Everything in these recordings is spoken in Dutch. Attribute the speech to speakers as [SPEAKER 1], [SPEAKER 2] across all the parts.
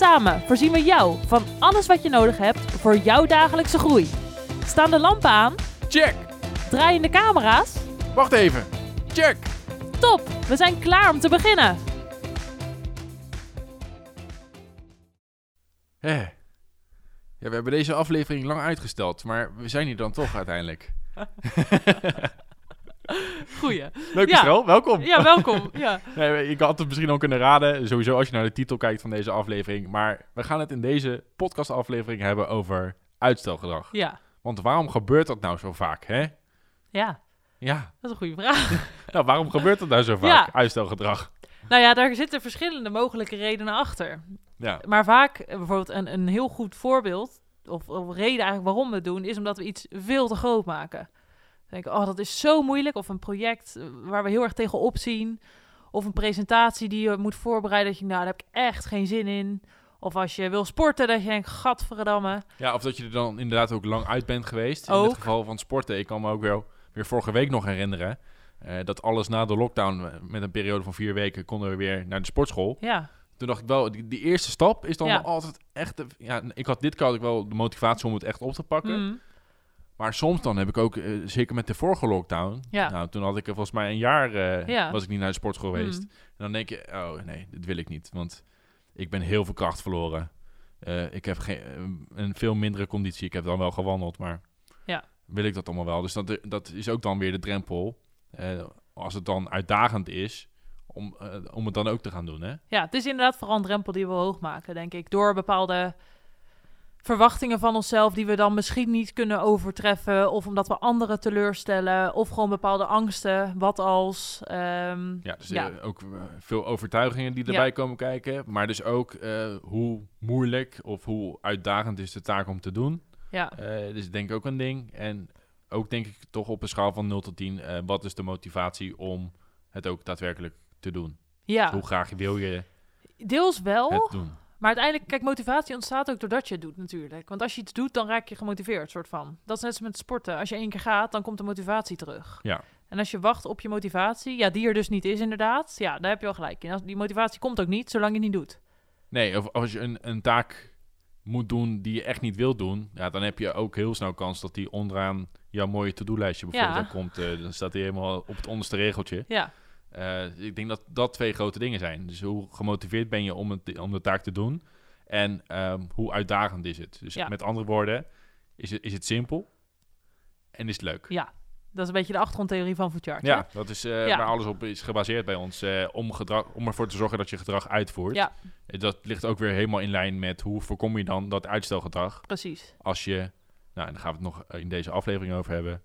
[SPEAKER 1] Samen voorzien we jou van alles wat je nodig hebt voor jouw dagelijkse groei. Staan de lampen aan?
[SPEAKER 2] Check!
[SPEAKER 1] Draaien de camera's?
[SPEAKER 2] Wacht even. Check!
[SPEAKER 1] Top! We zijn klaar om te beginnen.
[SPEAKER 2] Hé. Ja, we hebben deze aflevering lang uitgesteld, maar we zijn hier dan toch uiteindelijk.
[SPEAKER 1] Goeie.
[SPEAKER 2] Leuk
[SPEAKER 1] Ja.
[SPEAKER 2] Welkom.
[SPEAKER 1] Ja, welkom. Ja.
[SPEAKER 2] Nee, ik had het misschien al kunnen raden, sowieso als je naar de titel kijkt van deze aflevering. Maar we gaan het in deze podcastaflevering hebben over uitstelgedrag.
[SPEAKER 1] Ja.
[SPEAKER 2] Want waarom gebeurt dat nou zo vaak, hè?
[SPEAKER 1] Ja,
[SPEAKER 2] Ja,
[SPEAKER 1] dat is een goede vraag.
[SPEAKER 2] nou, waarom gebeurt dat nou zo vaak,
[SPEAKER 1] Ja.
[SPEAKER 2] uitstelgedrag?
[SPEAKER 1] nou ja, daar zitten verschillende mogelijke redenen achter.
[SPEAKER 2] Ja,
[SPEAKER 1] Maar vaak, bijvoorbeeld een, een heel goed voorbeeld, of, of reden eigenlijk waarom we het doen, is omdat we iets veel te groot maken. We denken, oh, dat is zo moeilijk. Of een project eh, waar we heel erg tegenop zien. Of een presentatie die je moet voorbereiden, dat je, nou, daar heb ik echt geen zin in. Of als je wil sporten, dat je denkt, gadverdamme.
[SPEAKER 2] ja of dat je er dan inderdaad ook lang uit bent geweest. In het geval van sporten. Ik kan me ook weer, weer vorige week nog herinneren... eh, dat alles na de lockdown, eh, met een periode van vier weken, konden we weer naar de sportschool.
[SPEAKER 1] Ja,
[SPEAKER 2] Toen dacht ik wel, die, die eerste stap is dan
[SPEAKER 1] Ja.
[SPEAKER 2] wel altijd echt... ja, ik had dit keer had ik wel de motivatie om het echt op te pakken.
[SPEAKER 1] Mm.
[SPEAKER 2] Maar soms dan heb ik ook, eh, zeker met de vorige lockdown...
[SPEAKER 1] Ja.
[SPEAKER 2] Nou, toen had ik er volgens mij een jaar... eh,
[SPEAKER 1] Ja.
[SPEAKER 2] was ik niet naar de sportschool geweest.
[SPEAKER 1] Mm.
[SPEAKER 2] En dan denk je, oh nee, dit wil ik niet. Want ik ben heel veel kracht verloren. Eh, ik heb geen, een veel mindere conditie. Ik heb dan wel gewandeld, maar
[SPEAKER 1] Ja.
[SPEAKER 2] wil ik dat allemaal wel? Dus dat, dat is ook dan weer de drempel. als het dan uitdagend is, om, om het dan ook te gaan doen, hè?
[SPEAKER 1] ja, het is inderdaad vooral een drempel die we hoog maken, denk ik. Door bepaalde verwachtingen van onszelf die we dan misschien niet kunnen overtreffen. Of omdat we anderen teleurstellen. Of gewoon bepaalde angsten. Wat als. ehm,
[SPEAKER 2] Ja, dus
[SPEAKER 1] Ja.
[SPEAKER 2] eh, ook eh, veel overtuigingen die
[SPEAKER 1] Ja.
[SPEAKER 2] erbij komen kijken. Maar dus ook eh, hoe moeilijk of hoe uitdagend is de taak om te doen.
[SPEAKER 1] ja.
[SPEAKER 2] Dus denk ik ook een ding. En ook denk ik toch op een schaal van 0 tot 10. eh, wat is de motivatie om het ook daadwerkelijk te doen?
[SPEAKER 1] ja,
[SPEAKER 2] Hoe graag wil je
[SPEAKER 1] deels wel.
[SPEAKER 2] het doen?
[SPEAKER 1] Maar uiteindelijk, kijk, motivatie ontstaat ook doordat je het doet natuurlijk. Want als je iets doet, dan raak je gemotiveerd, soort van. Dat is net als met sporten. Als je één keer gaat, dan komt de motivatie terug.
[SPEAKER 2] Ja.
[SPEAKER 1] En als je wacht op je motivatie, ja, die er dus niet is inderdaad, ja, daar heb je wel gelijk in. Als- Die motivatie komt ook niet, zolang je het niet doet.
[SPEAKER 2] Nee, of als je een, een taak moet doen die je echt niet wilt doen... Ja, dan heb je ook heel snel kans dat die onderaan jouw mooie to-do-lijstje bijvoorbeeld
[SPEAKER 1] Ja.
[SPEAKER 2] ook komt. eh, dan staat die helemaal op het onderste regeltje.
[SPEAKER 1] Ja,
[SPEAKER 2] Eh, ik denk dat dat twee grote dingen zijn. Dus hoe gemotiveerd ben je om, het, om de taak te doen? En ehm, hoe uitdagend is het? Dus
[SPEAKER 1] Ja.
[SPEAKER 2] met andere woorden, is het, is het simpel en is het leuk?
[SPEAKER 1] ja. Dat is een beetje de achtergrondtheorie van Foodchart.
[SPEAKER 2] Ja, dat is eh,
[SPEAKER 1] Ja.
[SPEAKER 2] waar alles op is gebaseerd bij ons. eh, om, gedrag, om ervoor te zorgen dat je gedrag uitvoert.
[SPEAKER 1] Ja.
[SPEAKER 2] Dat ligt ook weer helemaal in lijn met hoe voorkom je dan dat uitstelgedrag.
[SPEAKER 1] Precies.
[SPEAKER 2] Als je, nou, en daar gaan we het nog in deze aflevering over hebben,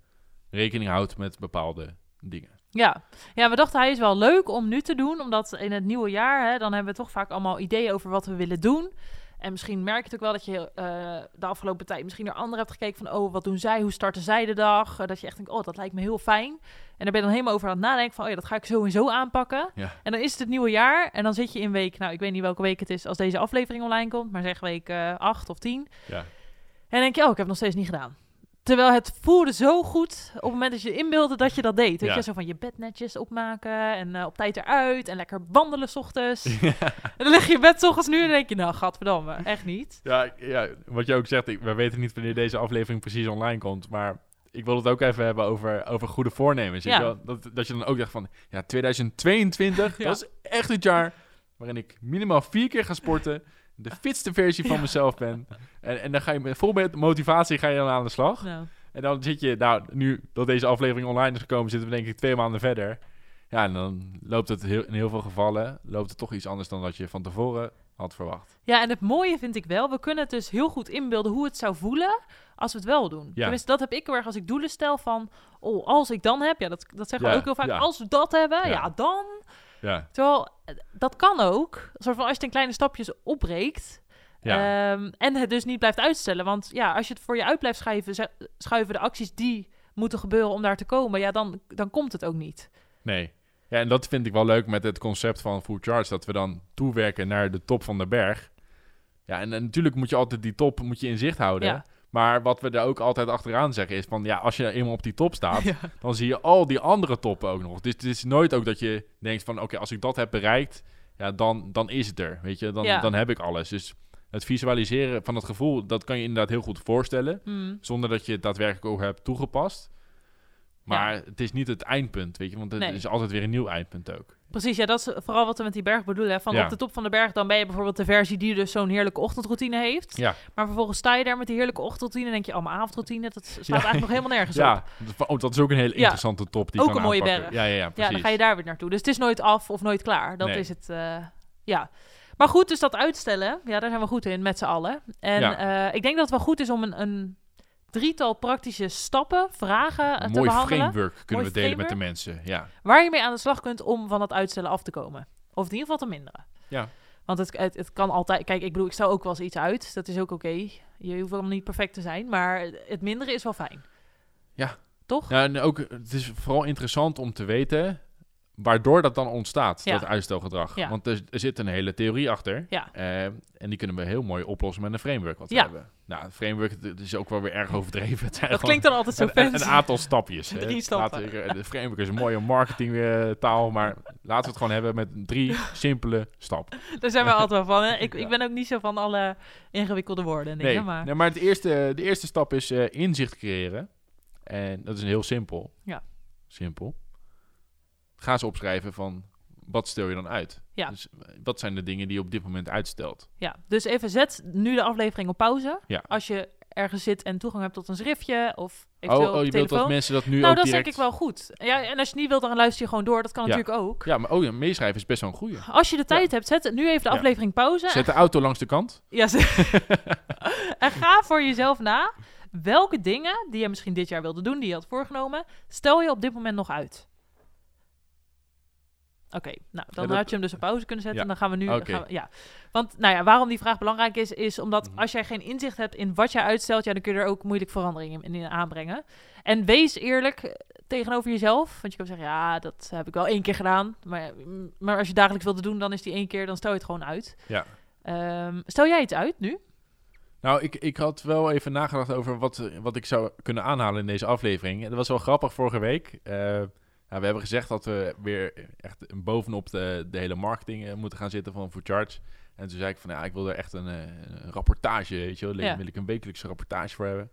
[SPEAKER 2] rekening houdt met bepaalde dingen.
[SPEAKER 1] Ja. ja, we dachten hij is wel leuk om nu te doen, omdat in het nieuwe jaar, hè, dan hebben we toch vaak allemaal ideeën over wat we willen doen. En misschien merk je het ook wel dat je eh, de afgelopen tijd misschien naar anderen hebt gekeken van, oh, wat doen zij, hoe starten zij de dag? Eh, dat je echt denkt, oh, dat lijkt me heel fijn. En daar ben je dan helemaal over aan het nadenken van, oh ja, dat ga ik zo en zo aanpakken.
[SPEAKER 2] Ja.
[SPEAKER 1] En dan is het het nieuwe jaar en dan zit je in week, nou, ik weet niet welke week het is als deze aflevering online komt, maar zeg week eh 8 of 10.
[SPEAKER 2] Ja.
[SPEAKER 1] En denk je, oh, ik heb het nog steeds niet gedaan. Terwijl het voelde zo goed op het moment dat je inbeelde dat je dat deed. Weet
[SPEAKER 2] Ja.
[SPEAKER 1] je, zo van je bed netjes opmaken en eh, op tijd eruit en lekker wandelen 's ochtends. En dan lig je bed 's ochtends nu en denk je, nou, gadverdamme, echt niet.
[SPEAKER 2] Ja, ja, wat je ook zegt, ik, we weten niet wanneer deze aflevering precies online komt, maar ik wil het ook even hebben over, over goede voornemens.
[SPEAKER 1] Ja.
[SPEAKER 2] je? Dat, dat je dan ook dacht van, ja, 2022,
[SPEAKER 1] Ja.
[SPEAKER 2] dat is echt het jaar waarin ik minimaal vier keer ga sporten, de fitste versie van mezelf ben. En, en dan ga je met vol met motivatie ga je dan aan de slag.
[SPEAKER 1] Nou,
[SPEAKER 2] En dan zit je, nou, nu dat deze aflevering online is gekomen, zitten we denk ik twee maanden verder. Ja, en dan loopt het heel, in heel veel gevallen, loopt het toch iets anders dan dat je van tevoren had verwacht.
[SPEAKER 1] Ja, en het mooie vind ik wel, we kunnen het dus heel goed inbeelden hoe het zou voelen als we het wel doen.
[SPEAKER 2] Ja.
[SPEAKER 1] Tenminste, dat heb ik heel erg als ik doelen stel van, oh, als ik dan heb, ja, dat, dat zeggen we
[SPEAKER 2] Ja,
[SPEAKER 1] ook heel vaak,
[SPEAKER 2] ja.
[SPEAKER 1] als we dat hebben,
[SPEAKER 2] ja,
[SPEAKER 1] dan.
[SPEAKER 2] Ja,
[SPEAKER 1] Terwijl, eh, dat kan ook. Soort van als je het in kleine stapjes opbreekt.
[SPEAKER 2] Ja.
[SPEAKER 1] Ehm, en het dus niet blijft uitstellen. Want ja, als je het voor je uit blijft schuiven, schuiven de acties die moeten gebeuren om daar te komen, ja, dan, dan komt het ook niet.
[SPEAKER 2] Nee. Ja, en dat vind ik wel leuk met het concept van Full Charge, dat we dan toewerken naar de top van de berg. Ja, en, en natuurlijk moet je altijd die top moet je in zicht houden.
[SPEAKER 1] Ja.
[SPEAKER 2] Maar wat we daar ook altijd achteraan zeggen is van, ja, als je eenmaal op die top staat,
[SPEAKER 1] Ja.
[SPEAKER 2] dan zie je al die andere toppen ook nog. Dus het is nooit ook dat je denkt van, oké, als ik dat heb bereikt, ja, dan, dan is het er, weet je. Dan,
[SPEAKER 1] Ja.
[SPEAKER 2] dan heb ik alles. Dus het visualiseren van het gevoel, dat kan je inderdaad heel goed voorstellen,
[SPEAKER 1] Hmm.
[SPEAKER 2] zonder dat je het daadwerkelijk ook hebt toegepast. Maar het is niet het eindpunt, weet je, want het
[SPEAKER 1] Nee.
[SPEAKER 2] is altijd weer een nieuw eindpunt ook.
[SPEAKER 1] Precies, ja, dat is vooral wat we met die berg bedoelen. hè. Van
[SPEAKER 2] Ja.
[SPEAKER 1] op de top van de berg, dan ben je bijvoorbeeld de versie die dus zo'n heerlijke ochtendroutine heeft.
[SPEAKER 2] Ja,
[SPEAKER 1] Maar vervolgens sta je daar met die heerlijke ochtendroutine en denk je, oh, mijn avondroutine, dat slaat eigenlijk nog helemaal nergens op.
[SPEAKER 2] ja. dat- Oh, dat is ook een hele
[SPEAKER 1] Ja.
[SPEAKER 2] interessante top die
[SPEAKER 1] Ook een mooie
[SPEAKER 2] aanpakken.
[SPEAKER 1] berg.
[SPEAKER 2] Ja, ja, ja,
[SPEAKER 1] Ja,
[SPEAKER 2] precies.
[SPEAKER 1] dan ga je daar weer naartoe. Dus het is nooit af of nooit klaar. Dat
[SPEAKER 2] Nee.
[SPEAKER 1] is het, eh, ja. Maar goed, dus dat uitstellen, ja, daar zijn we goed in met z'n allen. En
[SPEAKER 2] Ja.
[SPEAKER 1] eh, ik denk dat het wel goed is om een, een drietal praktische stappen, vragen eh,
[SPEAKER 2] Een
[SPEAKER 1] te
[SPEAKER 2] mooi
[SPEAKER 1] behandelen.
[SPEAKER 2] framework kunnen
[SPEAKER 1] Mooi
[SPEAKER 2] we delen met de mensen. Ja,
[SPEAKER 1] Waar je mee aan de slag kunt om van dat uitstellen af te komen. Of in ieder geval te minderen.
[SPEAKER 2] ja.
[SPEAKER 1] Want het, het, het kan altijd... Kijk, ik bedoel, ik stel ook wel eens iets uit. Dat is ook oké. Je hoeft allemaal niet perfect te zijn. Maar het minderen is wel fijn.
[SPEAKER 2] Ja.
[SPEAKER 1] Toch?
[SPEAKER 2] Ja, en ook, het is vooral interessant om te weten waardoor dat dan ontstaat,
[SPEAKER 1] Ja.
[SPEAKER 2] dat uitstelgedrag.
[SPEAKER 1] Ja.
[SPEAKER 2] Want er, er zit een hele theorie achter.
[SPEAKER 1] Ja.
[SPEAKER 2] Eh, en die kunnen we heel mooi oplossen met een framework wat we hebben. Nou, framework het is ook wel weer erg overdreven. Het
[SPEAKER 1] Dat klinkt dan altijd zo
[SPEAKER 2] een,
[SPEAKER 1] fancy.
[SPEAKER 2] een aantal stapjes.
[SPEAKER 1] Drie stappen.
[SPEAKER 2] Laten de framework is een mooie marketingtaal, maar laten we het gewoon hebben met drie simpele stappen.
[SPEAKER 1] Daar zijn we altijd wel van. Hè? Ik, ik ben ook niet zo van alle ingewikkelde woorden dingen.
[SPEAKER 2] Nee,
[SPEAKER 1] maar...
[SPEAKER 2] nee, maar het eerste, de eerste stap is eh, inzicht creëren. En dat is heel simpel.
[SPEAKER 1] Ja.
[SPEAKER 2] Simpel. Ga eens opschrijven van, wat stel je dan uit?
[SPEAKER 1] Ja.
[SPEAKER 2] Dus eh, wat zijn de dingen die je op dit moment uitstelt?
[SPEAKER 1] Ja, dus even zet nu de aflevering op pauze.
[SPEAKER 2] Ja.
[SPEAKER 1] Als je ergens zit en toegang hebt tot een schriftje of
[SPEAKER 2] Oh,
[SPEAKER 1] eventueel
[SPEAKER 2] oh, je wilt dat mensen dat nu
[SPEAKER 1] nou,
[SPEAKER 2] ook
[SPEAKER 1] dat is
[SPEAKER 2] direct...
[SPEAKER 1] denk ik wel goed. Ja, en als je niet wilt, dan luister je gewoon door. Dat kan
[SPEAKER 2] Ja.
[SPEAKER 1] natuurlijk ook.
[SPEAKER 2] Ja, maar oh ja, meeschrijven is best wel een goeie.
[SPEAKER 1] Als je de tijd hebt, zet nu even de aflevering pauze.
[SPEAKER 2] Zet de auto langs de kant.
[SPEAKER 1] Ja, ze- en ga voor jezelf na. Welke dingen die je misschien dit jaar wilde doen, die je had voorgenomen, stel je op dit moment nog uit? Oké, nou, dan
[SPEAKER 2] Ja, dat-
[SPEAKER 1] had je hem dus op pauze kunnen zetten.
[SPEAKER 2] Ja.
[SPEAKER 1] En dan gaan we nu... Gaan we- ja. Want, nou ja, waarom die vraag belangrijk is, is omdat
[SPEAKER 2] Mhm.
[SPEAKER 1] als jij geen inzicht hebt in wat jij uitstelt, ja, dan kun je er ook moeilijk veranderingen in, in aanbrengen. En wees eerlijk eh, tegenover jezelf. Want je kan zeggen, ja, dat heb ik wel één keer gedaan. Maar, mm, maar als je dagelijks wilde doen, dan is die één keer, dan stel je het gewoon uit.
[SPEAKER 2] Ja.
[SPEAKER 1] Ehm, stel jij iets uit nu?
[SPEAKER 2] Nou, ik, ik had wel even nagedacht over wat, wat ik zou kunnen aanhalen in deze aflevering. En dat was wel grappig vorige week. Eh, nou, we hebben gezegd dat we weer echt bovenop de, de hele marketing eh, moeten gaan zitten van Charge. En toen zei ik van, ja, ik wil er echt een, eh, een rapportage, weet je wel.
[SPEAKER 1] Ja.
[SPEAKER 2] wil ik een wekelijkse rapportage voor hebben.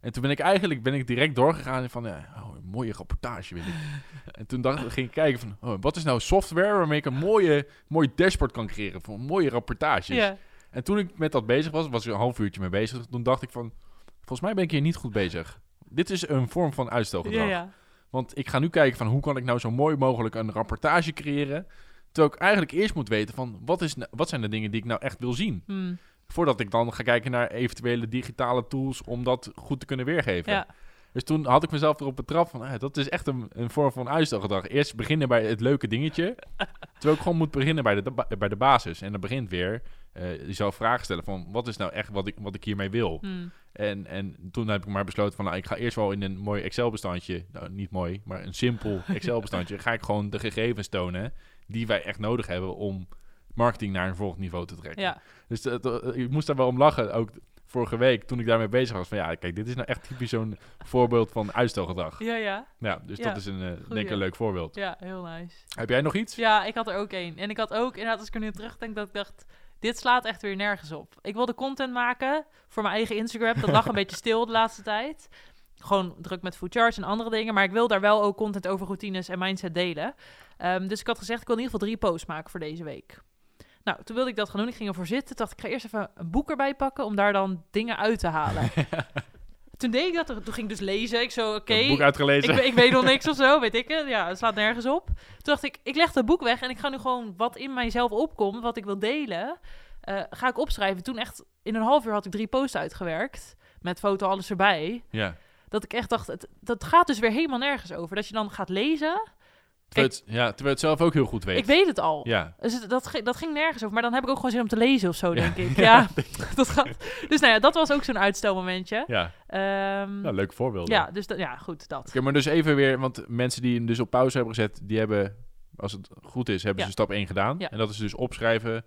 [SPEAKER 2] En toen ben ik eigenlijk ben ik direct doorgegaan van, ja, oh, een mooie rapportage wil ik. en toen dacht, ging ik kijken van, oh, wat is nou software waarmee ik een mooie, mooi dashboard kan creëren voor mooie rapportages.
[SPEAKER 1] Ja.
[SPEAKER 2] En toen ik met dat bezig was, was ik een half uurtje mee bezig. Toen dacht ik van, volgens mij ben ik hier niet goed bezig. Dit is een vorm van uitstelgedrag.
[SPEAKER 1] Ja, ja.
[SPEAKER 2] Want ik ga nu kijken van hoe kan ik nou zo mooi mogelijk een rapportage creëren. Terwijl ik eigenlijk eerst moet weten van wat, is, nou- wat zijn de dingen die ik nou echt wil zien.
[SPEAKER 1] Hmm.
[SPEAKER 2] Voordat ik dan ga kijken naar eventuele digitale tools om dat goed te kunnen weergeven.
[SPEAKER 1] ja.
[SPEAKER 2] Dus toen had ik mezelf erop betrapt van, ah, dat is echt een, een vorm van uitstelgedrag. Eerst beginnen bij het leuke dingetje. terwijl ik gewoon moet beginnen bij de, bij de basis. En dan begint weer eh jezelf vragen stellen van, wat is nou echt wat ik, wat ik hiermee wil?
[SPEAKER 1] Hmm.
[SPEAKER 2] En, en toen heb ik maar besloten van, nou, ik ga eerst wel in een mooi Excel-bestandje, nou, niet mooi, maar een simpel Excel-bestandje, ga ik gewoon de gegevens tonen die wij echt nodig hebben om marketing naar een volgend niveau te trekken.
[SPEAKER 1] ja.
[SPEAKER 2] Dus dat- dat- ik moest daar wel om lachen, ook vorige week toen ik daarmee bezig was. Van ja, kijk, dit is nou echt typisch zo'n voorbeeld van uitstelgedrag.
[SPEAKER 1] Ja, ja.
[SPEAKER 2] Ja, dus
[SPEAKER 1] Ja,
[SPEAKER 2] dat is een, eh, denk ik een leuk voorbeeld.
[SPEAKER 1] Ja, heel nice.
[SPEAKER 2] Heb jij nog iets?
[SPEAKER 1] Ja, ik had er ook één. En ik had ook, inderdaad, als ik er nu terugdenk, dat ik dacht... Dit slaat echt weer nergens op. Ik wilde content maken voor mijn eigen Instagram. Dat lag een beetje stil de laatste tijd. Gewoon druk met food charts en andere dingen. Maar ik wil daar wel ook content over routines en mindset delen. Ehm, dus ik had gezegd, ik wil in ieder geval drie posts maken voor deze week. Nou, toen wilde ik dat gaan doen. Ik ging ervoor zitten. Dacht ik, ik ga eerst even een boek erbij pakken om daar dan dingen uit te halen. toen deed ik dat. Toen ging ik dus lezen. Ik zo, oké.
[SPEAKER 2] Boek uitgelezen.
[SPEAKER 1] Ik, ik weet nog niks of zo, weet ik het. Ja, het slaat nergens op. Toen dacht ik, ik leg dat boek weg en ik ga nu gewoon wat in mijzelf opkomt, wat ik wil delen, eh, ga ik opschrijven. Toen echt in een half uur had ik drie posts uitgewerkt, met foto alles erbij.
[SPEAKER 2] ja.
[SPEAKER 1] Dat ik echt dacht, het, dat gaat dus weer helemaal nergens over. Dat je dan gaat lezen,
[SPEAKER 2] Terwijl, het, ja, terwijl het zelf ook heel goed weet.
[SPEAKER 1] Ik weet het al.
[SPEAKER 2] Ja.
[SPEAKER 1] Dus dat, dat ging nergens over. Maar dan heb ik ook gewoon zin om te lezen of zo, denk ik. Ja, dat gaat. Dus nou ja, dat was ook zo'n uitstelmomentje.
[SPEAKER 2] Ja, nou, leuk voorbeeld.
[SPEAKER 1] ja, dus ja, goed, dat.
[SPEAKER 2] Oké, maar dus even weer, want mensen die hem dus op pauze hebben gezet, die hebben, als het goed is, hebben
[SPEAKER 1] Ja.
[SPEAKER 2] ze stap 1 gedaan.
[SPEAKER 1] Ja.
[SPEAKER 2] En dat is dus opschrijven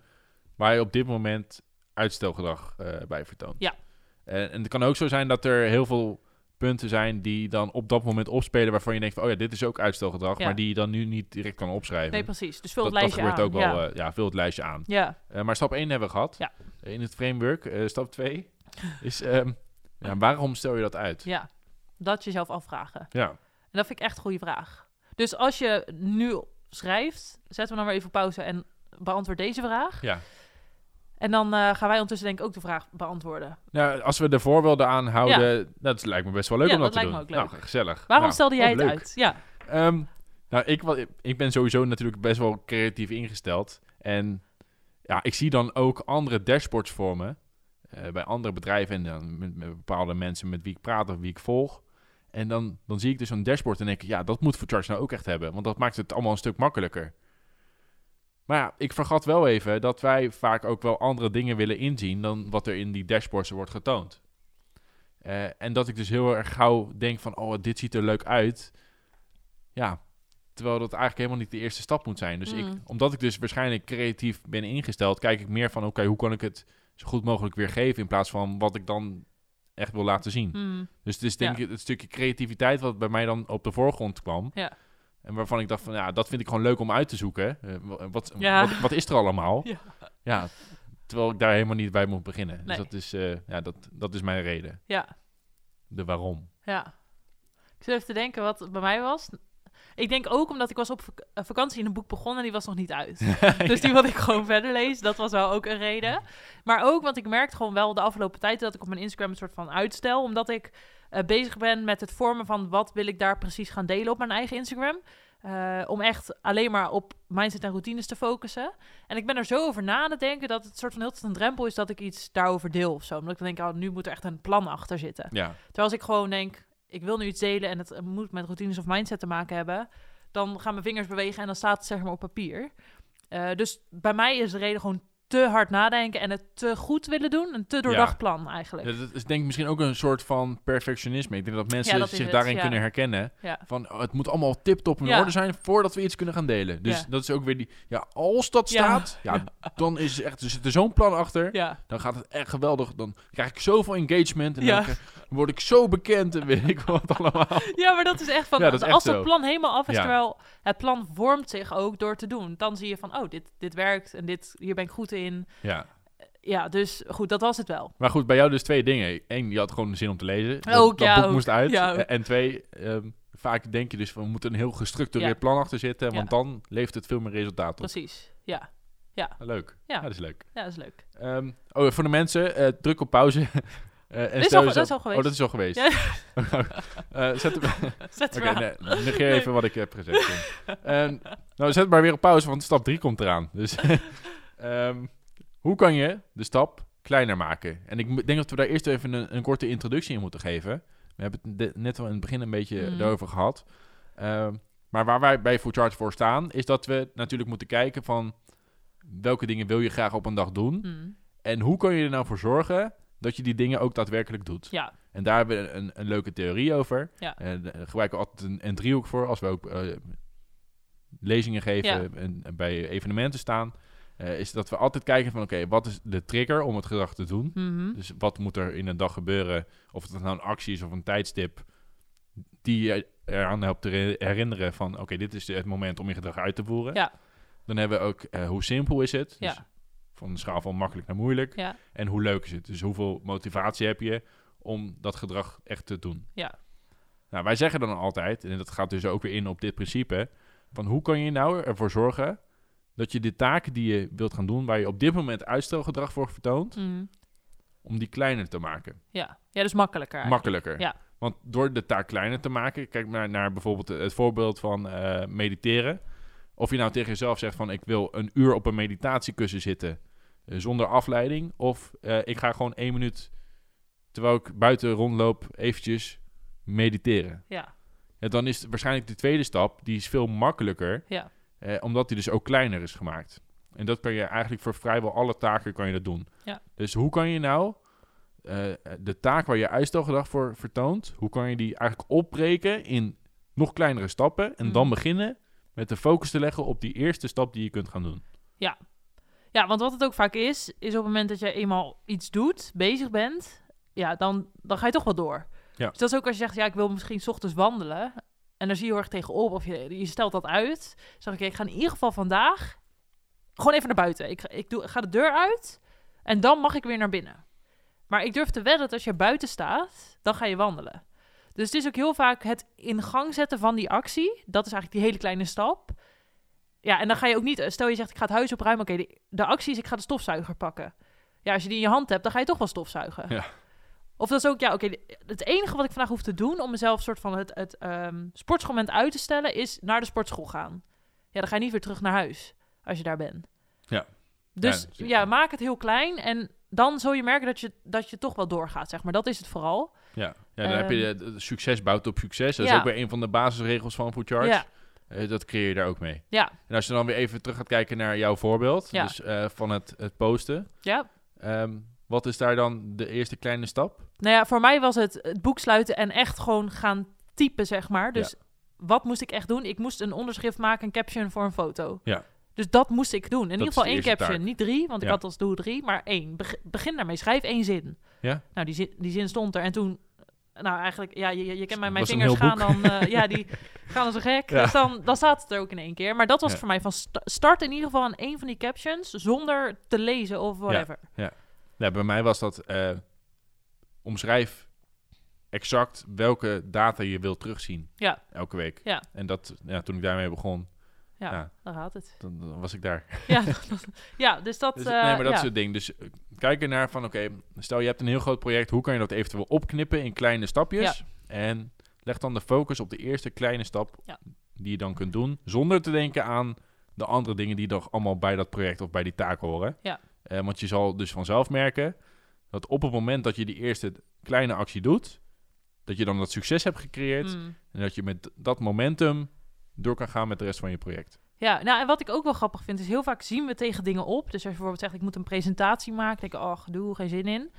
[SPEAKER 2] waar je op dit moment uitstelgedrag eh, bij vertoont.
[SPEAKER 1] Ja.
[SPEAKER 2] En, en het kan ook zo zijn dat er heel veel punten zijn die dan op dat moment opspelen waarvan je denkt van, oh ja, dit is ook uitstelgedrag,
[SPEAKER 1] Ja.
[SPEAKER 2] maar die je dan nu niet direct kan opschrijven.
[SPEAKER 1] Nee, precies. Dus vul
[SPEAKER 2] dat,
[SPEAKER 1] het
[SPEAKER 2] dat
[SPEAKER 1] lijstje
[SPEAKER 2] gebeurt
[SPEAKER 1] aan.
[SPEAKER 2] ook wel,
[SPEAKER 1] ja.
[SPEAKER 2] eh, ja, vul het lijstje aan.
[SPEAKER 1] ja,
[SPEAKER 2] Eh, maar stap 1 hebben we gehad.
[SPEAKER 1] Ja.
[SPEAKER 2] In het framework, eh, stap 2 is, ehm, ja, waarom stel je dat uit?
[SPEAKER 1] ja, dat jezelf afvragen.
[SPEAKER 2] Ja.
[SPEAKER 1] En dat vind ik echt een goede vraag. Dus als je nu schrijft, zetten we dan weer even pauze en beantwoord deze vraag.
[SPEAKER 2] ja.
[SPEAKER 1] En dan eh, gaan wij ondertussen denk ik ook de vraag beantwoorden.
[SPEAKER 2] Nou, als we de voorbeelden aanhouden, dat lijkt me best wel leuk
[SPEAKER 1] Ja,
[SPEAKER 2] om dat,
[SPEAKER 1] dat
[SPEAKER 2] te
[SPEAKER 1] lijkt
[SPEAKER 2] doen.
[SPEAKER 1] me ook leuk.
[SPEAKER 2] Nou, gezellig.
[SPEAKER 1] Waarom
[SPEAKER 2] Nou,
[SPEAKER 1] stelde jij het
[SPEAKER 2] leuk.
[SPEAKER 1] uit? Ja,
[SPEAKER 2] Ehm, nou, ik, ik ben sowieso natuurlijk best wel creatief ingesteld. En ja, ik zie dan ook andere dashboards voor me. eh, bij andere bedrijven en dan met, met bepaalde mensen met wie ik praat of wie ik volg. En dan, dan zie ik dus zo'n dashboard en denk ik, ja, dat moet Charge nou ook echt hebben. Want dat maakt het allemaal een stuk makkelijker. Maar ja, ik vergat wel even dat wij vaak ook wel andere dingen willen inzien dan wat er in die dashboards wordt getoond. Eh, en dat ik dus heel erg gauw denk van, oh, dit ziet er leuk uit. Ja, terwijl dat eigenlijk helemaal niet de eerste stap moet zijn. Dus ik,
[SPEAKER 1] Mm.
[SPEAKER 2] omdat ik dus waarschijnlijk creatief ben ingesteld, kijk ik meer van, oké, hoe kan ik het zo goed mogelijk weergeven in plaats van wat ik dan echt wil laten zien.
[SPEAKER 1] Mm,
[SPEAKER 2] Dus het is denk
[SPEAKER 1] Ja.
[SPEAKER 2] ik het stukje creativiteit wat bij mij dan op de voorgrond kwam.
[SPEAKER 1] Ja.
[SPEAKER 2] En waarvan ik dacht van, ja, dat vind ik gewoon leuk om uit te zoeken. Wa- wat,
[SPEAKER 1] Ja.
[SPEAKER 2] wat, wat is er allemaal?
[SPEAKER 1] Ja.
[SPEAKER 2] Ja, terwijl ik daar helemaal niet bij moet beginnen. Dus
[SPEAKER 1] Nee.
[SPEAKER 2] dat is, eh, ja, dat, dat is mijn reden.
[SPEAKER 1] ja,
[SPEAKER 2] De waarom.
[SPEAKER 1] ja. Ik zit even te denken wat het bij mij was. Ik denk ook omdat ik was op eh, vakantie in een boek begonnen en die was nog niet uit. Dus die wilde ik gewoon verder lezen. Dat was wel ook een reden. Maar ook, want ik merkte gewoon wel de afgelopen tijd dat ik op mijn Instagram een soort van uitstel. Omdat ik eh, bezig ben met het vormen van wat wil ik daar precies gaan delen op mijn eigen Instagram. Eh, om echt alleen maar op mindset en routines te focussen. En ik ben er zo over na het denken dat het soort van heel een drempel is dat ik iets daarover deel of zo. Omdat ik dan denk, oh, nu moet er echt een plan achter zitten.
[SPEAKER 2] Ja,
[SPEAKER 1] Terwijl als ik gewoon denk, ik wil nu iets delen en het eh, moet met routines of mindset te maken hebben, dan gaan mijn vingers bewegen en dan staat het zeg maar op papier. Dus bij mij is de reden gewoon te hard nadenken en het te goed willen doen. Een te doordacht
[SPEAKER 2] Ja.
[SPEAKER 1] plan eigenlijk.
[SPEAKER 2] Ja, dat is denk ik misschien ook een soort van perfectionisme. Ik denk dat mensen
[SPEAKER 1] Ja, dat is
[SPEAKER 2] zich
[SPEAKER 1] het,
[SPEAKER 2] daarin kunnen herkennen. Van, oh, het moet allemaal tip-top in orde zijn voordat we iets kunnen gaan delen. Dus dat is ook weer die... Ja, als dat staat, ja, dan is echt... Er zit er zo'n plan achter.
[SPEAKER 1] Ja,
[SPEAKER 2] Dan gaat het echt geweldig. Dan krijg ik zoveel engagement. En dan word ik zo bekend en weet ik wat allemaal.
[SPEAKER 1] ja, maar dat is echt van,
[SPEAKER 2] Ja, dat is echt
[SPEAKER 1] als
[SPEAKER 2] zo.
[SPEAKER 1] het plan helemaal af is, terwijl het plan vormt zich ook door te doen. Dan zie je van, oh, dit, dit werkt en dit, hier ben ik goed in.
[SPEAKER 2] Ja.
[SPEAKER 1] Ja, dus goed, dat was het wel.
[SPEAKER 2] Maar goed, bij jou dus twee dingen. Eén, je had gewoon zin om te lezen. Dat,
[SPEAKER 1] Ook,
[SPEAKER 2] dat
[SPEAKER 1] ja,
[SPEAKER 2] boek
[SPEAKER 1] ook.
[SPEAKER 2] moest uit.
[SPEAKER 1] Ja, ook.
[SPEAKER 2] En twee, ehm, vaak denk je dus van... we moeten een heel gestructureerd
[SPEAKER 1] Ja.
[SPEAKER 2] plan achter zitten.
[SPEAKER 1] Ja.
[SPEAKER 2] Want dan levert het veel meer resultaat op.
[SPEAKER 1] Precies. Ja,
[SPEAKER 2] Leuk.
[SPEAKER 1] Ja.
[SPEAKER 2] Ja. dat is leuk.
[SPEAKER 1] ja dat is leuk.
[SPEAKER 2] Ehm, oh, voor de mensen, eh, druk op pauze. Eh, en
[SPEAKER 1] is al- dat is al geweest.
[SPEAKER 2] Oh, dat is al geweest.
[SPEAKER 1] Ja.
[SPEAKER 2] Eh, zet hem...
[SPEAKER 1] Zet er
[SPEAKER 2] nee, negeer even wat ik heb gezegd. Ehm, nou, zet maar weer op pauze, want stap 3 komt eraan. Dus ehm, hoe kan je de stap kleiner maken? En ik denk dat we daar eerst even een, een korte introductie in moeten geven. We hebben het net al in het begin een beetje
[SPEAKER 1] Mhm.
[SPEAKER 2] daarover gehad. Ehm, maar waar wij bij Food Charge voor staan, is dat we natuurlijk moeten kijken van welke dingen wil je graag op een dag doen.
[SPEAKER 1] Hmm.
[SPEAKER 2] En hoe kan je er nou voor zorgen dat je die dingen ook daadwerkelijk doet?
[SPEAKER 1] Ja,
[SPEAKER 2] En daar hebben we een, een leuke theorie over.
[SPEAKER 1] Ja.
[SPEAKER 2] En daar gebruiken we altijd een, een driehoek voor als we ook eh, lezingen geven
[SPEAKER 1] Ja.
[SPEAKER 2] en, en bij evenementen staan. Eh, is dat we altijd kijken van oké, wat is de trigger om het gedrag te doen?
[SPEAKER 1] Mhm.
[SPEAKER 2] Dus wat moet er in een dag gebeuren? Of het nou een actie is of een tijdstip die je eraan helpt te re- herinneren van oké, dit is het moment om je gedrag uit te voeren.
[SPEAKER 1] Ja.
[SPEAKER 2] Dan hebben we ook eh, hoe simpel is het? Dus
[SPEAKER 1] Ja.
[SPEAKER 2] van de schaal van makkelijk naar moeilijk.
[SPEAKER 1] ja,
[SPEAKER 2] En hoe leuk is het? Dus hoeveel motivatie heb je om dat gedrag echt te doen?
[SPEAKER 1] Ja.
[SPEAKER 2] Nou, wij zeggen dan altijd, en dat gaat dus ook weer in op dit principe, van hoe kan je nou ervoor zorgen dat je de taken die je wilt gaan doen, waar je op dit moment uitstelgedrag voor vertoont,
[SPEAKER 1] Mhm.
[SPEAKER 2] om die kleiner te maken.
[SPEAKER 1] ja. ja, dus makkelijker. eigenlijk.
[SPEAKER 2] Makkelijker.
[SPEAKER 1] Ja.
[SPEAKER 2] Want door de taak kleiner te maken, kijk maar naar bijvoorbeeld het voorbeeld van eh, mediteren. Of je nou tegen jezelf zegt van ik wil een uur op een meditatiekussen zitten eh, zonder afleiding. Of eh, ik ga gewoon één minuut, terwijl ik buiten rondloop, eventjes mediteren.
[SPEAKER 1] Ja,
[SPEAKER 2] ja, dan is waarschijnlijk de tweede stap, die is veel makkelijker,
[SPEAKER 1] Ja.
[SPEAKER 2] Eh, omdat die dus ook kleiner is gemaakt. En dat kan je eigenlijk voor vrijwel alle taken kan je dat doen.
[SPEAKER 1] Ja.
[SPEAKER 2] Dus hoe kan je nou eh, de taak waar je uitstelgedrag voor vertoont, hoe kan je die eigenlijk opbreken in nog kleinere stappen en dan
[SPEAKER 1] Mhm.
[SPEAKER 2] beginnen met de focus te leggen op die eerste stap die je kunt gaan doen.
[SPEAKER 1] Ja, want wat het ook vaak is, is op het moment dat je eenmaal iets doet, bezig bent, ja, dan, dan ga je toch wel door.
[SPEAKER 2] Ja.
[SPEAKER 1] Dus dat is ook als je zegt, ja, ik wil misschien 's ochtends wandelen. En dan zie je heel erg tegenop, of je, je stelt dat uit. Zeg ik, ik ga in ieder geval vandaag gewoon even naar buiten. Ik, ik, doe, ga de deur uit en dan mag ik weer naar binnen. Maar ik durf te wedden dat als je buiten staat, dan ga je wandelen. Dus het is ook heel vaak het in gang zetten van die actie. Dat is eigenlijk die hele kleine stap. Ja, en dan ga je ook niet... Stel je zegt, ik ga het huis opruimen. Oké, de, de actie is, ik ga de stofzuiger pakken. Ja, als je die in je hand hebt, dan ga je toch wel stofzuigen.
[SPEAKER 2] Ja.
[SPEAKER 1] Of dat is ook, ja, oké, het enige wat ik vandaag hoef te doen... om mezelf soort van het, het ehm, sportschoolmoment uit te stellen... is naar de sportschool gaan. Ja, dan ga je niet weer terug naar huis als je daar bent.
[SPEAKER 2] Ja.
[SPEAKER 1] Dus
[SPEAKER 2] Ja,
[SPEAKER 1] maak het heel klein en dan zul je merken dat je, dat je toch wel doorgaat, zeg maar. Dat is het vooral.
[SPEAKER 2] Ja, ja dan heb je de, de succes bouwt op succes. Dat is
[SPEAKER 1] Ehm.
[SPEAKER 2] Ook weer een van de basisregels van Food Charge.
[SPEAKER 1] Ja,
[SPEAKER 2] Eh, dat creëer je daar ook mee.
[SPEAKER 1] ja,
[SPEAKER 2] En als je dan weer even terug gaat kijken naar jouw voorbeeld, dus eh, van het, het posten.
[SPEAKER 1] ja.
[SPEAKER 2] Ehm, wat is daar dan de eerste kleine stap?
[SPEAKER 1] Nou ja, voor mij was het het boek sluiten en echt gewoon gaan typen, zeg maar. Dus wat moest ik echt doen? Ik moest een onderschrift maken, een caption voor een foto.
[SPEAKER 2] Ja.
[SPEAKER 1] Dus dat moest ik doen. In ieder geval één caption,
[SPEAKER 2] taak.
[SPEAKER 1] niet drie, want ik had als doel drie, maar één. Beg- begin daarmee, schrijf één zin.
[SPEAKER 2] Ja?
[SPEAKER 1] Nou, die zin, die zin stond er en toen... Nou, eigenlijk, ja, je, je kent mij, mijn vingers gaan dan... eh, ja, die gaan als een gek.
[SPEAKER 2] Ja.
[SPEAKER 1] Dus dan, dan staat het er ook in één keer. Maar dat was voor mij van sta- start in ieder geval aan één van die captions... zonder te lezen of whatever.
[SPEAKER 2] Ja, bij mij was dat eh, omschrijf exact welke data je wilt terugzien
[SPEAKER 1] Ja.
[SPEAKER 2] elke week.
[SPEAKER 1] Ja.
[SPEAKER 2] En dat, ja, toen ik daarmee begon,
[SPEAKER 1] Ja,
[SPEAKER 2] Ja.
[SPEAKER 1] daar gaat het.
[SPEAKER 2] dan, dan was ik daar.
[SPEAKER 1] Ja, dat- ja dus dat...
[SPEAKER 2] Dus,
[SPEAKER 1] eh,
[SPEAKER 2] nee, maar dat
[SPEAKER 1] ja.
[SPEAKER 2] is het ding. Dus eh, kijk ernaar van, oké, stel je hebt een heel groot project, hoe kan je dat eventueel opknippen in kleine stapjes? En leg dan de focus op de eerste kleine stap
[SPEAKER 1] Ja.
[SPEAKER 2] die je dan kunt doen, zonder te denken aan de andere dingen die nog allemaal bij dat project of bij die taak horen.
[SPEAKER 1] Ja.
[SPEAKER 2] Eh, want je zal dus vanzelf merken dat op het moment dat je die eerste kleine actie doet, dat je dan dat succes hebt gecreëerd
[SPEAKER 1] Mm.
[SPEAKER 2] en dat je met dat momentum door kan gaan met de rest van je project.
[SPEAKER 1] Ja, nou en wat ik ook wel grappig vind, is heel vaak zien we tegen dingen op. Dus als je bijvoorbeeld zegt, ik moet een presentatie maken, denk ik, oh, gedoe, geen zin in.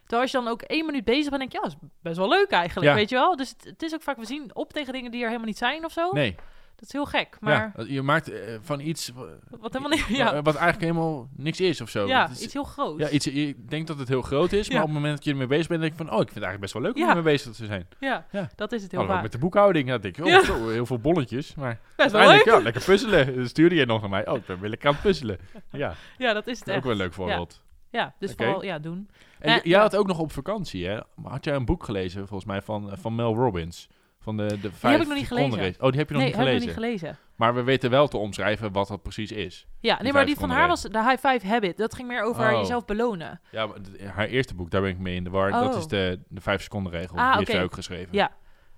[SPEAKER 1] Terwijl als je dan ook één minuut bezig bent, denk je, ja, dat is best wel leuk eigenlijk,
[SPEAKER 2] Ja.
[SPEAKER 1] weet je wel. Dus het, het is ook vaak, we zien op tegen dingen die er helemaal niet zijn of zo.
[SPEAKER 2] Nee,
[SPEAKER 1] Dat is heel gek, maar
[SPEAKER 2] ja, je maakt eh, van iets wa-
[SPEAKER 1] wat helemaal niet, ja,
[SPEAKER 2] wat eigenlijk helemaal niks is of zo.
[SPEAKER 1] ja
[SPEAKER 2] is-
[SPEAKER 1] iets heel groots.
[SPEAKER 2] Ja, iets, je denkt dat het heel groot is, maar op het moment dat je ermee bezig bent, denk je van, oh, ik vind het eigenlijk best wel leuk om ermee bezig te zijn.
[SPEAKER 1] Ja,
[SPEAKER 2] Ja.
[SPEAKER 1] dat is het heel vaak.
[SPEAKER 2] met de boekhouding, ja, denk je, oh, zo, heel veel bolletjes, maar
[SPEAKER 1] Best wel leuk.
[SPEAKER 2] ja, lekker puzzelen. Stuurde je nog naar mij, oh, ik ben weer lekker aan het puzzelen. Ja,
[SPEAKER 1] Ja, dat is het
[SPEAKER 2] ook
[SPEAKER 1] echt.
[SPEAKER 2] wel een leuk voorbeeld.
[SPEAKER 1] Ja, dus vooral, ja, doen.
[SPEAKER 2] En
[SPEAKER 1] Eh,
[SPEAKER 2] jij had ook nog op vakantie, hè? Had jij een boek gelezen, volgens mij, van, eh, van Mel Robbins? Van de, de vijf
[SPEAKER 1] ik nog niet gelezen.
[SPEAKER 2] race. Oh, die heb je nog
[SPEAKER 1] nee,
[SPEAKER 2] niet
[SPEAKER 1] heb ik
[SPEAKER 2] gelezen.
[SPEAKER 1] nog niet gelezen.
[SPEAKER 2] Maar we weten wel te omschrijven wat dat precies is.
[SPEAKER 1] Ja, nee, maar die van haar was de High Five Habit. Dat ging meer over
[SPEAKER 2] Oh.
[SPEAKER 1] jezelf belonen.
[SPEAKER 2] Ja, maar haar eerste boek, daar ben ik mee in de war. Dat
[SPEAKER 1] Oh.
[SPEAKER 2] is de, de vijf seconden regel.
[SPEAKER 1] Ah,
[SPEAKER 2] die heeft
[SPEAKER 1] oké.
[SPEAKER 2] zij ook geschreven.
[SPEAKER 1] Ja.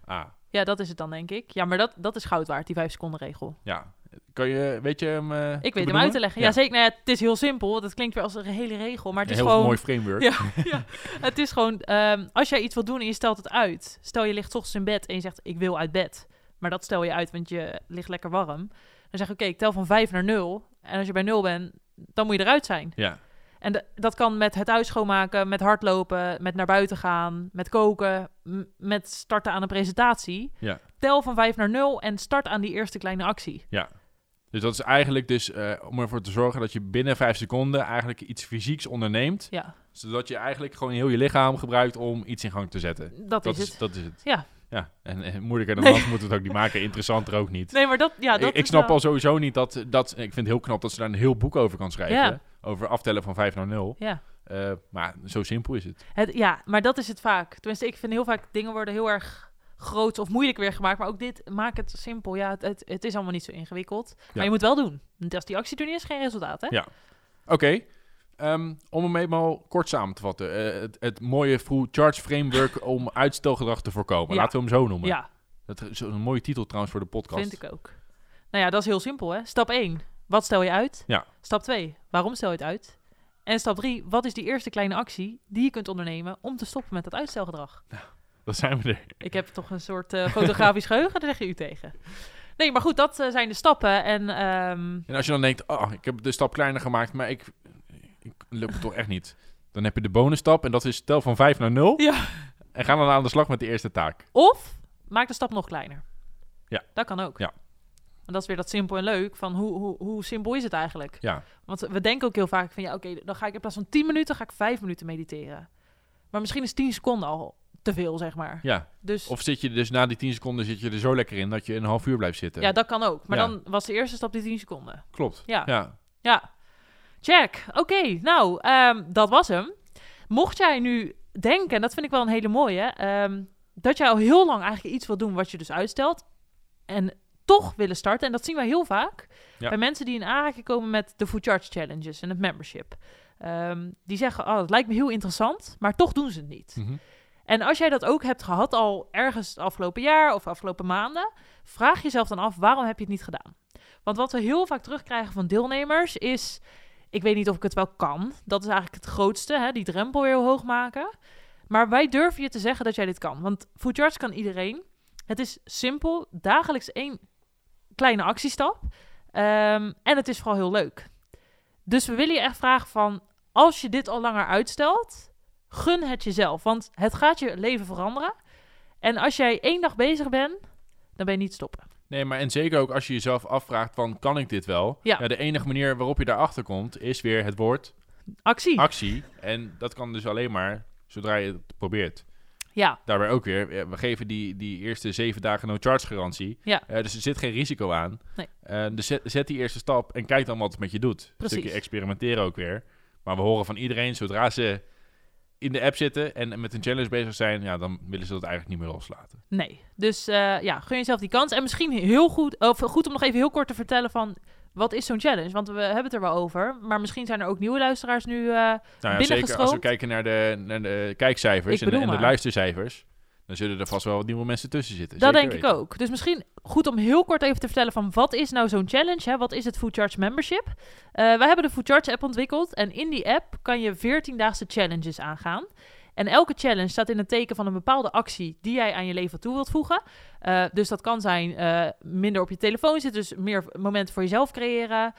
[SPEAKER 2] Ah,
[SPEAKER 1] Ja, dat is het dan, denk ik. Ja, maar dat, dat is goud waard, die vijf seconden regel.
[SPEAKER 2] ja. Kan je, weet je hem eh,
[SPEAKER 1] Ik weet hem uit te leggen. Ja, zeker. Nou ja, het is heel simpel. Het klinkt weer als een hele regel, maar het
[SPEAKER 2] Een
[SPEAKER 1] is
[SPEAKER 2] heel
[SPEAKER 1] gewoon...
[SPEAKER 2] mooi framework.
[SPEAKER 1] Ja, ja, het is gewoon... ehm, als jij iets wil doen en je stelt het uit. Stel je ligt ochtends in bed en je zegt, ik wil uit bed. Maar dat stel je uit, want je ligt lekker warm. Dan zeg je, oké, ik tel van 5 naar 0. En als je bij 0 bent, dan moet je eruit zijn.
[SPEAKER 2] Ja.
[SPEAKER 1] En dat kan met het huis schoonmaken, met hardlopen, met naar buiten gaan, met koken, met starten aan een presentatie.
[SPEAKER 2] Ja.
[SPEAKER 1] Tel van 5 naar 0 en start aan die eerste kleine actie.
[SPEAKER 2] Dus dat is eigenlijk dus eh, om ervoor te zorgen dat je binnen vijf seconden eigenlijk iets fysieks onderneemt.
[SPEAKER 1] Ja,
[SPEAKER 2] Zodat je eigenlijk gewoon heel je lichaam gebruikt om iets in gang te zetten.
[SPEAKER 1] dat,
[SPEAKER 2] Dat
[SPEAKER 1] is
[SPEAKER 2] is,
[SPEAKER 1] het.
[SPEAKER 2] dat is het.
[SPEAKER 1] Ja.
[SPEAKER 2] Ja, en, en moeilijker dan
[SPEAKER 1] Nee.
[SPEAKER 2] dat moeten we het ook niet maken. Interessanter ook niet.
[SPEAKER 1] Nee, maar dat, ja, dat
[SPEAKER 2] ik, snap
[SPEAKER 1] wel-
[SPEAKER 2] al sowieso niet dat, dat... Ik vind het heel knap dat ze daar een heel boek over kan schrijven.
[SPEAKER 1] Ja.
[SPEAKER 2] Over aftellen van 5 naar 0.
[SPEAKER 1] Ja.
[SPEAKER 2] Eh, maar zo simpel is het.
[SPEAKER 1] Het, ja, maar dat is het vaak. Tenminste, ik vind heel vaak dingen worden heel erg groot of moeilijk weer gemaakt. Maar ook dit, maak het simpel. Ja, het, het, het is allemaal niet zo ingewikkeld. Maar
[SPEAKER 2] Ja.
[SPEAKER 1] je moet wel doen. Want als die actie er niet is, geen resultaat, hè?
[SPEAKER 2] Ja. Oké. Ehm, om hem eenmaal kort samen te vatten. eh, het, het mooie full charge framework om uitstelgedrag te voorkomen.
[SPEAKER 1] Ja.
[SPEAKER 2] Laten we hem zo noemen.
[SPEAKER 1] Ja,
[SPEAKER 2] Dat is een mooie titel trouwens voor de podcast.
[SPEAKER 1] vind ik ook. Nou ja, dat is heel simpel, hè? Stap 1. Wat stel je uit?
[SPEAKER 2] Ja.
[SPEAKER 1] Stap 2. Waarom stel je het uit? En stap 3. Wat is die eerste kleine actie die je kunt ondernemen om te stoppen met dat uitstelgedrag?
[SPEAKER 2] Dan zijn we er.
[SPEAKER 1] Ik heb toch een soort eh, fotografisch geheugen, daar zeg je u tegen. Nee, maar goed, dat eh, zijn de stappen. En ehm,
[SPEAKER 2] En als je dan denkt, oh, ik heb de stap kleiner gemaakt, maar ik, ik lukt het toch echt niet. Dan heb je de bonusstap en dat is tel van 5 naar 0.
[SPEAKER 1] Ja.
[SPEAKER 2] En ga dan aan de slag met de eerste taak.
[SPEAKER 1] of maak de stap nog kleiner.
[SPEAKER 2] Ja.
[SPEAKER 1] Dat kan ook.
[SPEAKER 2] Ja.
[SPEAKER 1] En dat is weer dat simpel en leuk van hoe, hoe, hoe simpel is het eigenlijk?
[SPEAKER 2] Ja,
[SPEAKER 1] Want we denken ook heel vaak van ja, oké, dan ga ik in plaats van 10 minuten, ga ik 5 minuten mediteren. Maar misschien is 10 seconden al te veel, zeg maar.
[SPEAKER 2] ja.
[SPEAKER 1] Dus
[SPEAKER 2] Of zit je dus na die 10 seconden zit je er zo lekker in dat je een half uur blijft zitten.
[SPEAKER 1] ja, dat kan ook. Maar
[SPEAKER 2] Ja.
[SPEAKER 1] dan was de eerste stap die 10 seconden.
[SPEAKER 2] Klopt.
[SPEAKER 1] Ja.
[SPEAKER 2] Ja.
[SPEAKER 1] Ja, check. Oké, nou, ehm, dat was hem. Mocht jij nu denken, en dat vind ik wel een hele mooie, ehm, dat jij al heel lang eigenlijk iets wil doen wat je dus uitstelt en toch willen starten, en dat zien wij heel vaak
[SPEAKER 2] Ja.
[SPEAKER 1] bij mensen die in aanraking komen met de Food Charge Challenges en het membership. Ehm, die zeggen, oh, dat lijkt me heel interessant, maar toch doen ze het niet.
[SPEAKER 2] Mhm.
[SPEAKER 1] En als jij dat ook hebt gehad al ergens het afgelopen jaar of afgelopen maanden, vraag jezelf dan af waarom heb je het niet gedaan? Want wat we heel vaak terugkrijgen van deelnemers is: ik weet niet of ik het wel kan. Dat is eigenlijk het grootste, hè, die drempel weer hoog maken. Maar wij durven je te zeggen dat jij dit kan. Want Food Charge kan iedereen. Het is simpel, dagelijks één kleine actiestap. Ehm, en het is vooral heel leuk. Dus we willen je echt vragen van, als je dit al langer uitstelt, gun het jezelf. Want het gaat je leven veranderen. En als jij één dag bezig bent, dan ben je niet stoppen.
[SPEAKER 2] Nee, maar en zeker ook als je jezelf afvraagt van, kan ik dit wel?
[SPEAKER 1] Ja.
[SPEAKER 2] de enige manier waarop je daarachter komt, is weer het woord
[SPEAKER 1] Actie.
[SPEAKER 2] actie. En dat kan dus alleen maar zodra je het probeert.
[SPEAKER 1] ja,
[SPEAKER 2] Daarbij ook weer, eh, we geven die, die eerste zeven dagen no-charge garantie.
[SPEAKER 1] Ja.
[SPEAKER 2] Eh, dus er zit geen risico aan.
[SPEAKER 1] Nee.
[SPEAKER 2] Eh, dus zet, zet die eerste stap en kijk dan wat het met je doet. Een
[SPEAKER 1] Precies.
[SPEAKER 2] stukje experimenteren ook weer. Maar we horen van iedereen, zodra ze in de app zitten en met een challenge bezig zijn, ja, dan willen ze dat eigenlijk niet meer loslaten.
[SPEAKER 1] nee. Dus eh, ja, gun jezelf die kans. En misschien heel goed, of goed om nog even heel kort te vertellen van... Wat is zo'n challenge? Want we hebben het er wel over. Maar misschien zijn er ook nieuwe luisteraars nu. eh,
[SPEAKER 2] Nou ja, zeker als we kijken naar de, naar de kijkcijfers en, de- en luistercijfers, dan zullen er vast wel wat nieuwe mensen tussen zitten.
[SPEAKER 1] dat denk
[SPEAKER 2] weten.
[SPEAKER 1] ik ook. Dus misschien goed om heel kort even te vertellen van wat is nou zo'n challenge? Hè? Wat is het Food Charge Membership? Eh, wij hebben de Food Charge app ontwikkeld. En in die app kan je 14-daagse challenges aangaan. En elke challenge staat in het teken van een bepaalde actie die jij aan je leven toe wilt voegen. Eh, dus dat kan zijn eh, minder op je telefoon zitten, dus meer momenten voor jezelf creëren.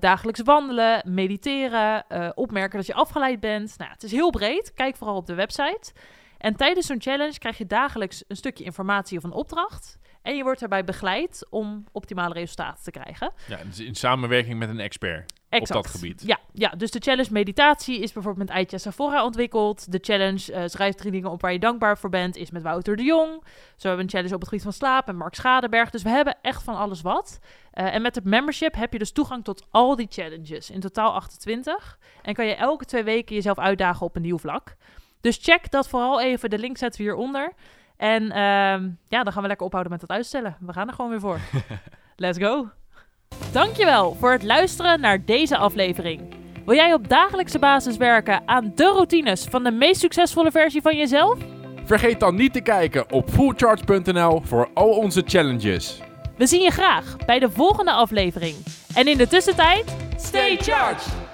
[SPEAKER 1] dagelijks wandelen, mediteren, opmerken dat je afgeleid bent. Nou, het is heel breed. Kijk vooral op de website. En tijdens zo'n challenge krijg je dagelijks een stukje informatie of een opdracht. En je wordt daarbij begeleid om optimale resultaten te krijgen.
[SPEAKER 2] Ja, dus in samenwerking met een expert op dat gebied.
[SPEAKER 1] Ja, ja, dus de challenge meditatie is bijvoorbeeld met Eitja Safora ontwikkeld. De challenge eh schrijf drie dingen op waar je dankbaar voor bent is met Wouter de Jong. Zo hebben we een challenge op het gebied van slaap en Mark Schadeberg. Dus we hebben echt van alles wat. Eh, en met het membership heb je dus toegang tot al die challenges. In totaal 28. En kan je elke twee weken jezelf uitdagen op een nieuw vlak. Dus check dat vooral even. De link zetten we hieronder. En ehm, ja, dan gaan we lekker ophouden met het uitstellen. We gaan er gewoon weer voor. Let's go. Dankjewel voor het luisteren naar deze aflevering. Wil jij op dagelijkse basis werken aan de routines van de meest succesvolle versie van jezelf?
[SPEAKER 2] Vergeet dan niet te kijken op fullcharge.nl voor al onze challenges.
[SPEAKER 1] We zien je graag bij de volgende aflevering. En in de tussentijd, stay charged!